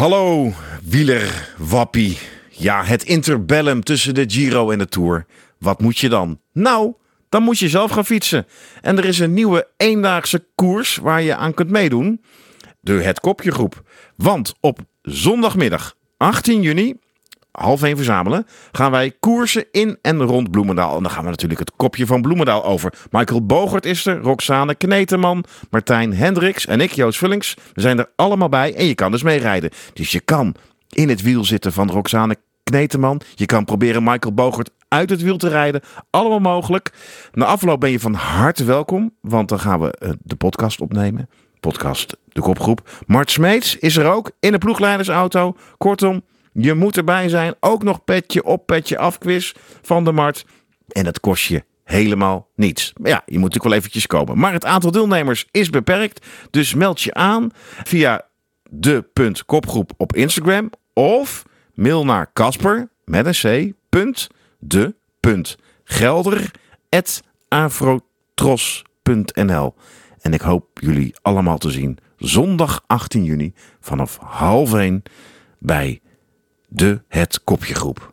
Hallo, wieler, wappie. Ja, het interbellum tussen de Giro en de Tour. Wat moet je dan? Nou, dan moet je zelf gaan fietsen. En er is een nieuwe eendaagse koers waar je aan kunt meedoen. De Het Kopje Groep. Want op zondagmiddag 18 juni, half 1 verzamelen, gaan wij koersen in en rond Bloemendaal. En dan gaan we natuurlijk het kopje van Bloemendaal over. Michael Bogert is er, Roxane Kneteman, Martijn Hendricks en ik, Joost Vullings. We zijn er allemaal bij en je kan dus meerijden. Dus je kan in het wiel zitten van Roxane Kneteman. Je kan proberen Michael Bogert uit het wiel te rijden. Allemaal mogelijk. Na afloop ben je van harte welkom, want dan gaan we eh, de podcast opnemen. Podcast De Kopgroep. Mart Smeets is er ook in de ploegleidersauto. Kortom, je moet erbij zijn. Ook nog petje op, petje af quiz van de Mart. En dat kost je helemaal niets. Maar ja, je moet natuurlijk wel eventjes komen. Maar het aantal deelnemers is beperkt. Dus meld je aan via de.kopgroep op Instagram. Of mail naar Casper met een C. De punt, gelder. En ik hoop jullie allemaal te zien zondag 18 juni vanaf half 1 bij de Het Kopje Groep.